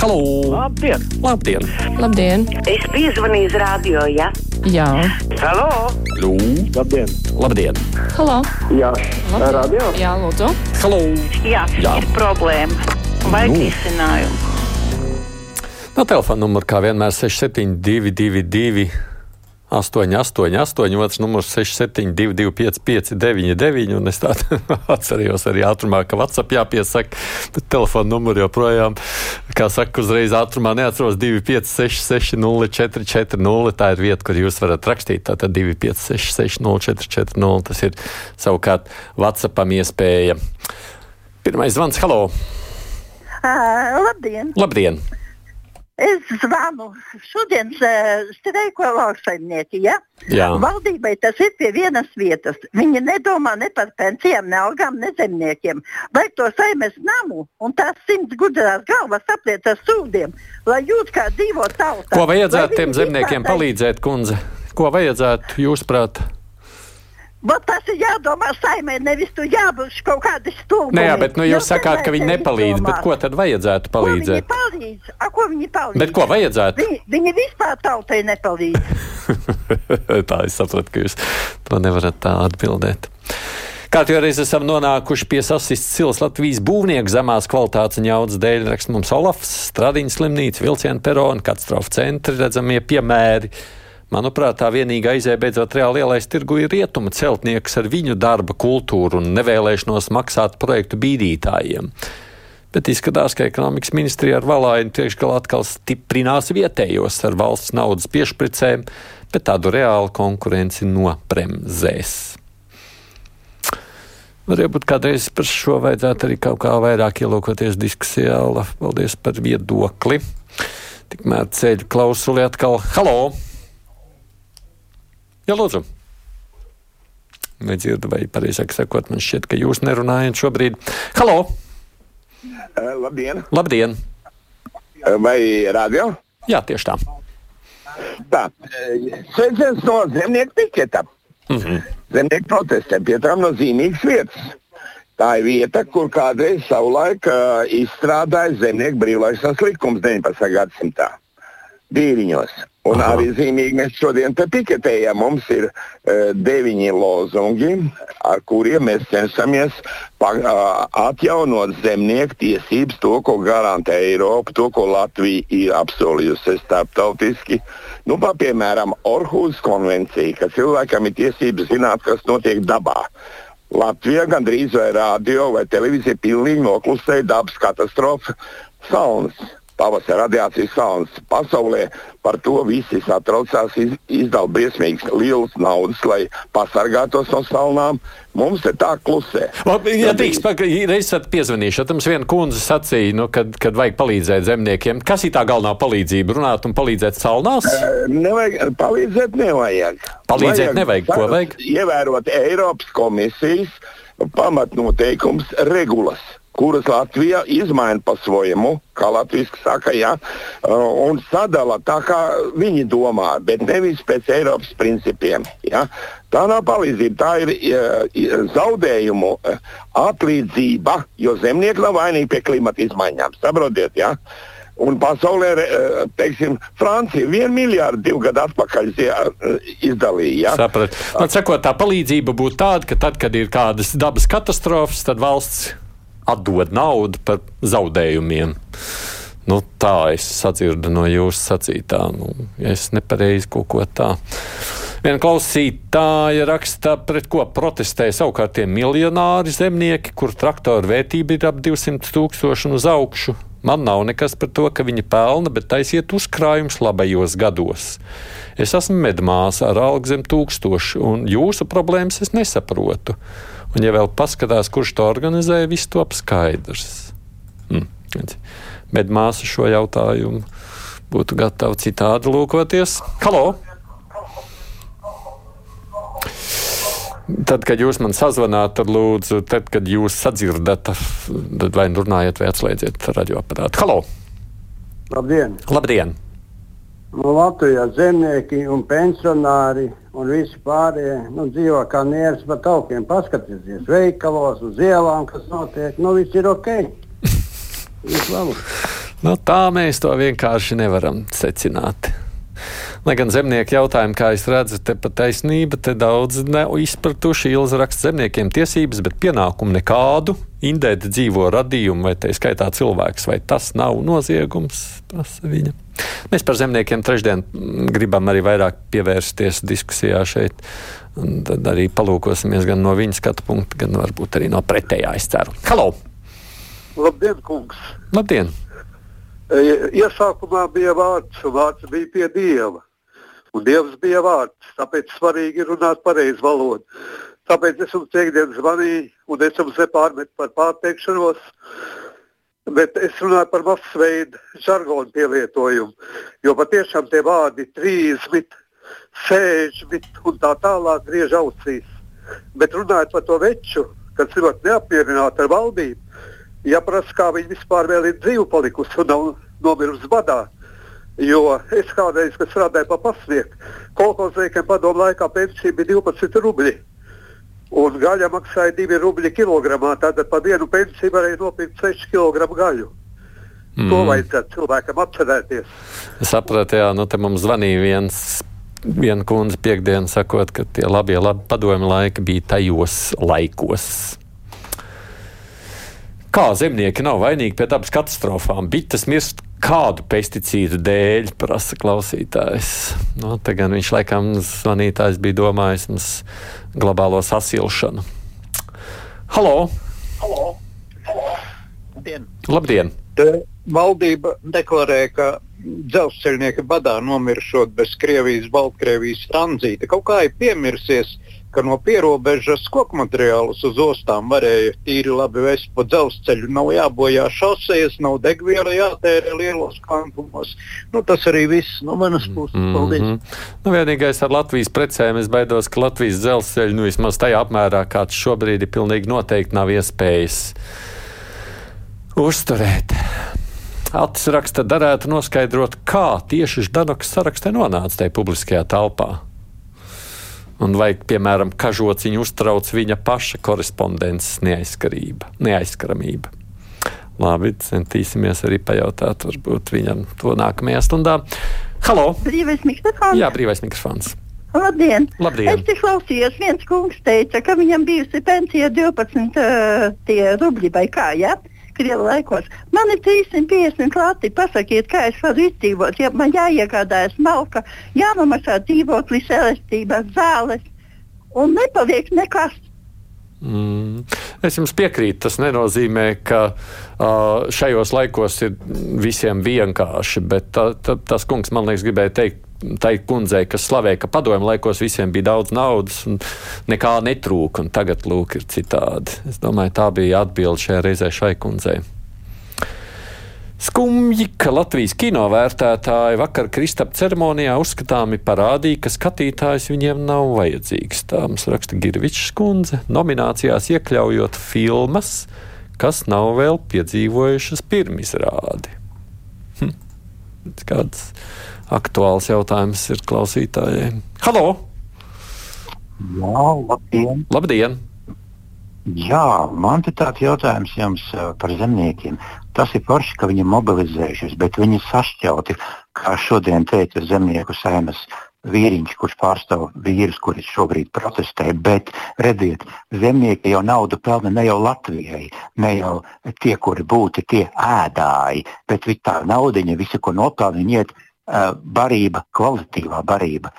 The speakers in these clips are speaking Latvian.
Halo! Labdien! Labdien! Labdien! Es piezvanīju uz radio, ja? Jā. Halo! Lū! Labdien! Labdien! Halo! Jā, Labdien. radio! Jā, lūdzu! Halo! Jā, Jā. ir problēma. Vajag Nu. risinājumu. No telefona numura kā vienmēr 6722, 888, otrs numurs 672, 559, un es tādu atcerējos arī ātrumā, ka WhatsApp jāpiesaka, bet telefona numuru joprojām, kā saka, uzreiz ātrumā neatceros 256, 604, 40. Tā ir vieta, kur jūs varat rakstīt. Tātad 256, 604, 40. Tas ir savukārt WhatsAppam iespēja. Pirmais zvans, halo! Uh, labdien! Labdien! Es zvanu šodien streiko lauksaimnieki. Ja? Jā. Valdībai tas ir pie vienas vietas. Viņi nedomā ne par pensijām, ne algām, ne zemniekiem. Vajag to saimēs namu un tās simts gudrās galvas apliet ar sūdiem, lai jūt kā dzīvo tauta. Ko vajadzētu tiem zemniekiem vispār- palīdzēt, kundze? Ko vajadzētu jūsuprāt? Vat tas ir jādomā saimē, nevis tu jābūt kaut kādi stūri. Nē, jā, bet nu, jūs sakāt, ka viņi nepalīdz. Bet ko tad vajadzētu palīdzēt? Palīdz? A, ko viņi palīdz? Bet ko vajadzētu? Viņi, viņi vispār tautai nepalīdz. tā es saprotu, ka jūs to nevarat tā atbildēt. Kā jau reiz esam nonākuši pie sasistas silas Latvijas būvnieku zemās kvalitātes un jaudas dēļ, raksta mums Olafs, Stradiņas slimnīca, Vilciena perona, katastrofa centri, redzamie piemēri. Manuprāt, tā vienīgā izēja beidzot reāli ielaist tirgu ir rietuma celtnieks ar viņu darba kultūru un nevēlēšanos maksāt projektu bīdītājiem. Bet izskatās, ka ekonomikas ministrija ar valāju priekšgalā atkal stiprinās vietējos ar valsts naudas piešpricēm, bet tādu reālu konkurenci nopremzēs. Varbūt kādreiz par šo vajadzētu arī kaut kā vairāk ielūkoties diskusijā. Paldies par viedokli. Tikmēr ceļu klausuli atkal. Halo! Jā, lūdzu! Vai dzirdu, vai pareizāk sakot, man šķiet, ka jūs nerunājat šobrīd. Halo! Uh, labdien! Labdien! Uh, Vai radio? Jā, tieši tā. Tā, sveiciens no zemnieku piketa. Mm -hmm. Zemnieku protestiem pie tām nozīmīgas vietas. Tā ir vieta, kur kādreiz savulaik uh, izstrādāja zemnieku brīvlaišanas likums 19. gadsimtā. Dīriņos. Un Aha. arī zīmīgi mēs šodien te piketējam. Mums ir uh, deviņi lozungi, ar kuriem mēs cenšamies pa, uh, atjaunot zemnieku tiesības, to, ko garantē Eiropa, to, ko Latvija ir apsolījusi starptautiski. Nu, pa, piemēram, Orhusas konvencija, ka cilvēkam ir tiesības zināt, kas notiek dabā. Latvija gandrīz vai radio vai televīzija pilnīgi noklusēja dabas katastrofu salnas. Pavasara radiācijas salnas pasaulē par to visi satraucās, iz, izdala briesmīgas lielas naudas, lai pasargātos no salnām. Mums te tā klusē. Labi, Ja drīkst, reizes tad mums viena kundze sacīja, nu, kad, kad vajag palīdzēt zemniekiem. Kas ir tā galvenā palīdzība? Runāt un palīdzēt salnās? Nevajag, palīdzēt nevajag. Palīdzēt nevajag, ko vajag? Ievērot Eiropas komisijas pamatnoteikums regulas kuras Latvija izmaina pa svojumu, kā Latvijas saka, ja, uh, un sadala tā, kā viņi domā, bet nevis pēc Eiropas principiem. Ja. Tā nav palīdzība, tā ir uh, zaudējumu uh, atlīdzība, jo zemnieki nav vainīgi pie klimata izmaiņām. Saprotiet, ja? Un pasaulē, teiksim, Francija vienu miljardu divu gadu atpakaļ izdalīja. Ja? Sapratu. Man sakot, tā palīdzība būtu tāda, ka tad, kad ir kādas dabas katastrofas, tad valsts atdod naudu par zaudējumiem. Nu, tā es sadzirdu no jūsu sacītā. Nu, es nepareizi kaut ko tādu. Viena klausītāja raksta, pret ko protestē savukārt tie miljonāri zemnieki, kur traktoru vērtība ir ap 200 tūkstoši uz augšu. Man nav nekas par to, ka viņi pelna, bet taisiet uzkrājums labajos gados. Es esmu medmāsa ar algu zem tūkstošu, un jūsu problēmas es nesaprotu. Un, ja vēl paskatās, kurš to organizē, viss top skaidrs. Mm. Medmāsa šo jautājumu būtu gatava citādi lūkoties. Halo! Tad, kad jūs man sazvanāt, tad lūdzu, tad, kad jūs sadzirdat, tad vai nu runājat, vai atslēdziet radioaparātu. Halo! Labdien! Labdien! Nu, Latvijā zemnieki un pensionāri un visi pārējie nu, dzīvo kā nieres pa taukiem. Paskatieties, veikalos, uz ielām, kas notiek. Nu, viss ir ok. Viss labi. Nu, tā mēs to vienkārši nevaram secināt. Lai gan zemnieki jautājumi, kā es redzu, te pat taisnība, te daudz nav izpratuši. Ilza raksta zemniekiem tiesības, bet pienākumu nekādu. Indēta dzīvo radījumu, vai tā skaitā cilvēks, vai tas nav noziegums, prasa viņa. Mēs par zemniekiem trešdien gribam arī vairāk pievērsties diskusijā šeit. Un tad arī palūkosimies gan no viņa skatu punkta, gan varbūt arī no pretējā, es ceru. Halo! Labdien, kungs! Labdien! Iesākumā bija vārds, vārds bija pie dieva. Un dievs bija vārds, tāpēc svarīgi ir runāt pareizi valodu. Tāpēc es jums piekdien zvanīju, un es jums nepārmetu par pārteikšanos, bet es runāju par masveidu žargonu pielietojumu. Jo patiešām tie vārdi 30, 60 un tā tālāk griež ausīs. Bet runājot par to veču, kas ir ļoti neapmierināti ar valdību, jāprasa, kā viņi vispār vēl ir dzīvi palikusi un nav nomirusi badā. Jo es kādreiz, kad strādāju pa pasnieku, kolekcionēkiem padomu laikā pensija bija 12 rubļi. Un gaļa maksāja 2 rubļi kilogramā. Tātad par vienu pensiju varēja nopirkt 6 kg gaļu. Mm. To vajadzētu cilvēkam atcerēties. Es sapratu, jā, nu te mums zvanīja viens. Viena kundze piekdienā sakot, ka tie labie labi padomi laiki bija tajos laikos. Kā zemnieki nav vainīgi pie dabas katastrofām? Bites mirst kādu pesticīdu dēļ, prasa klausītājs. Nu, te gan viņš laikam zvanītājs bija domājis mums globālo sasilšanu. Halo! Halo. Labdien! Labdien. Te valdība deklarē, ka dzelzceļnieki badā nomiršot bez Krievijas, Baltkrievijas tranzīta. Kaut kā ir piemirsies, ka no pierobežas koku materiālus uz ostām varēja tīri labi vest pa dzelzceļu. Nav jābojā šosejas, nav degviela jātērē lielos kvantumos. Nu, tas arī viss no manas puses. Mm Paldies! -hmm. nu, vienīgais ar Latvijas precēm es baidos, ka Latvijas dzelzceļa nu, vismaz tajā apmērā, kāds šobrīd ir, pilnīgi noteikti nav iespējas uzturēt. Atis raksta, darētu noskaidrot, kā tieši Ždanoks sarakstē nonāca tajā publiskajā telpā. Un vai, piemēram, kažociņu uztrauc viņa paša korespondences neaizskaramība. Labi, centīsimies arī pajautāt, varbūt viņam to nākamajā stundā. Halo! Brīvais mikrofons. Jā, brīvais mikrofons. Labdien! Labdien. Es te klausījos, viens kungs teica, ka viņam bijusi pensija 12 uh, tie rubļi vai kā, ja? Krievu laikos. Man ir 350 lati. Pasakiet, kā es varu izdzīvot. Ja man jāiegādājas malka, jānomaksā dzīvoklis, elektrība, zāles un nepaliek nekas. Mm. Es jums piekrītu. Tas nenozīmē, ka uh, šajos laikos ir visiem vienkārši. Bet ta, ta, tas kungs, man liekas, gribēja teikt tai kundzei, kas slavēja, ka padomju laikos visiem bija daudz naudas un nekā netrūka. Un tagad lūk, ir citādi. Es domāju, tā bija atbilde šajā reizē šai kundzei. Skumji, ka Latvijas kino vērtētāji vakar Kristapa ceremonijā uzskatāmi parādīja, ka skatītājs viņiem nav vajadzīgs. Tā mums raksta Girvičs kundze, nominācijās iekļaujot filmas, kas nav vēl piedzīvojušas pirmizrādi. Hm. Kāds aktuāls jautājums ir klausītājai. Halo! Jā, labdien! Labdien! Jā, man te tāds jautājums jums uh, par zemniekiem. Tas ir forši, ka viņi mobilizējušies, bet viņi ir sašķelti, kā šodien teica zemnieku sēmas vīriņš, kurš pārstāv vīrus, kurš šobrīd protestē. Bet, redziet, zemnieki jau naudu pelna ne jau Latvijai, ne jau tie, kuri būtu tie ēdāji, bet tā naudiņa, visu, ko nopelna, iet barība, kvalitīvā barība,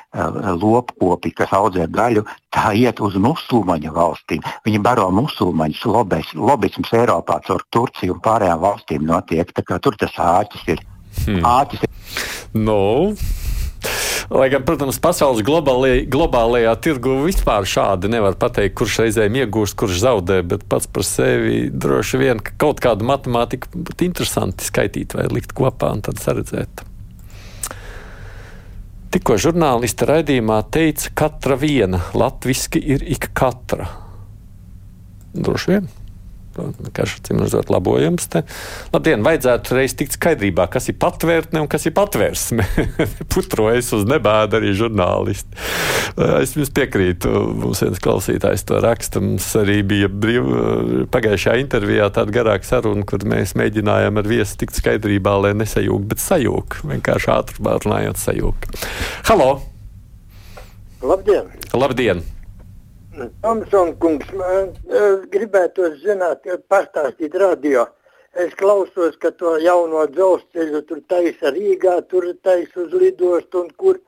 lopkopi, kas audzē gaļu, tā iet uz musulmaņu valstīm. Viņi baro musulmaņus, lobes, lobisms Eiropā caur Turciju un pārējām valstīm notiek. Tur tas āķis ir. Hmm. Āķis ir. No. Lai gan, protams, pasaules globālajā, globālajā tirgu vispār šādi nevar pateikt, kurš reizēm iegūst, kurš zaudē, bet pats par sevi droši vien ka kaut kādu matemātiku būtu interesanti skaitīt vai likt kopā un tad saredzēt. Tikko žurnāliste raidījumā teica, ka katra viena latviski ir ik katra. Droši vien. Vienkārši cimnozot labojums. Te. Labdien, vajadzētu reiz tikt skaidrībā, kas ir patvērtne un kas ir patvērsme. Putrojas uz nebēdu arī žurnālisti. Es jums piekrītu, mums viens klausītājs to raksta. Mums arī bija brīv, pagājušajā intervijā tāda garāka saruna, kur mēs mēģinājām ar viesu tikt skaidrībā, lai nesajūg, bet sajūg. Vienkārši ātri runājot sajūg. Halo! Labdien! Labdien! Tomsons kungs, man uh, gribētu zināt, pastāstīt radio. Es klausos, ka to jauno dzelzceļu tur taisa Rīgā, tur taisa uz lidostu un kur.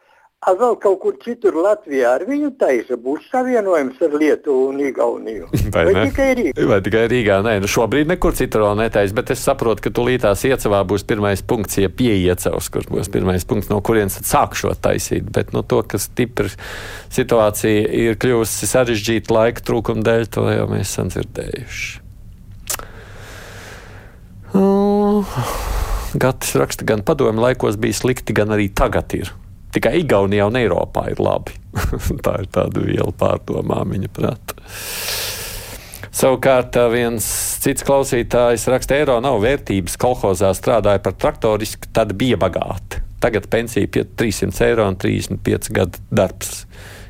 A vēl kaut kur citur Latvijā ar viņu taisa būs savienojums ar Lietuvu un Igauniju. Vai, Vai tikai Rīgā? Vai tikai Rīgā? Nē, nu šobrīd nekur citur vēl netaisa, bet es saprotu, ka tūlītās iecavā būs pirmais punkts, ja pieiecavs, kurš būs pirmais punkts, no kurienes sākšot taisīt. Bet no to, ka stipri situācija ir kļuvusi sarežģīta laika trūkuma dēļ, to jau mēs esam dzirdējuši. Uh, Gatis raksta, gan padomju laikos bija slikti, gan arī tagad ir. Tikai Igaunijā un Eiropā ir labi. Tā ir tāda viela pārdomām viņa prāta. Savukārt viens cits klausītājs raksta, eiro nav vērtības. Kolhozā strādāja par traktorisku, tad bija bagāti. Tagad pensija pie 300 eiro un 35 gadu darbs.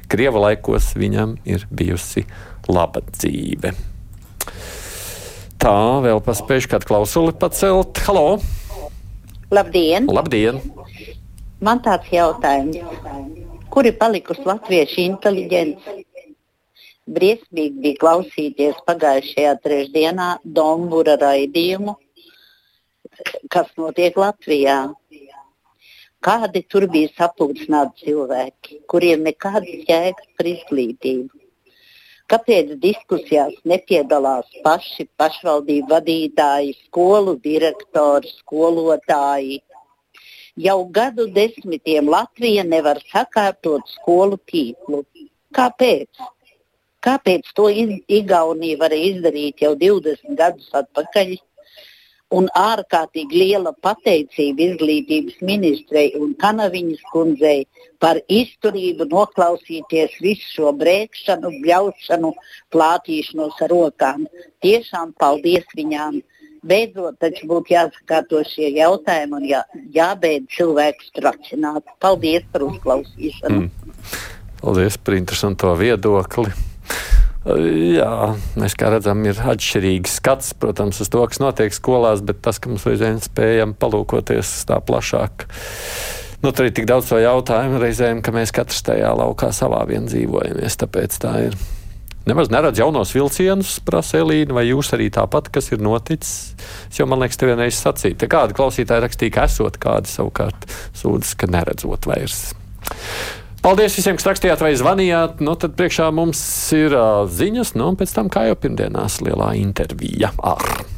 Krieva laikos viņam ir bijusi laba dzīve. Tā, vēl paspējuši kādu klausuli pacelt. Halo! Labdien! Labdien! Man tāds jautājums. Kur ir palikusi latviešu inteliģence? Briesmīgi bija klausīties pagājušajā trešdienā Dombūra raidījumu, kas notiek Latvijā. Kādi tur bija sapulcināti cilvēki, kuriem nekādas jēgas par izglītību. Kāpēc diskusijās nepiedalās paši pašvaldību vadītāji, skolu direktori, skolotāji? Jau gadu desmitiem Latvija nevar sakārtot skolu tīklu. Kāpēc? Kāpēc to Igaunija varēja izdarīt jau 20 gadus atpakaļ? Un ārkārtīgi liela pateicība izglītības ministrei un Kanaviņas kundzei par izturību noklausīties visu šo brēkšanu, bļaušanu, plātīšanos ar rokām. Tiešām paldies viņām! Beidzot, taču būtu jāsakārto šie jautājumi un jā, jābeidz cilvēkus tracināt. Paldies par uzklausīšanu! Mm. Paldies par interesanto viedokli! Jā, mēs kā redzam, ir atšķirīgs skats, protams, uz to, kas notiek skolās, bet tas, ka mums reizēm spējam palūkoties tā plašāk. Nu, tur ir tik daudz to jautājumu reizēm, ka mēs katrs tajā laukā savā vien dzīvojamies. Tāpēc tā ir. Nemaz neredz jaunos vilcienus, prasa Elīna, vai jūs arī tāpat, kas ir noticis. Es jau, man liekas, te vienreiz sacīju. Te kādi klausītāji rakstīja, ka esot, kādi savukārt sūdzas, ka neredzot vairs. Paldies visiem, kas rakstījāt vai zvanījāt. Nu, tad priekšā mums ir uh, ziņas, nu, un pēc tam, kā jau pirmdienās, lielā intervija ar.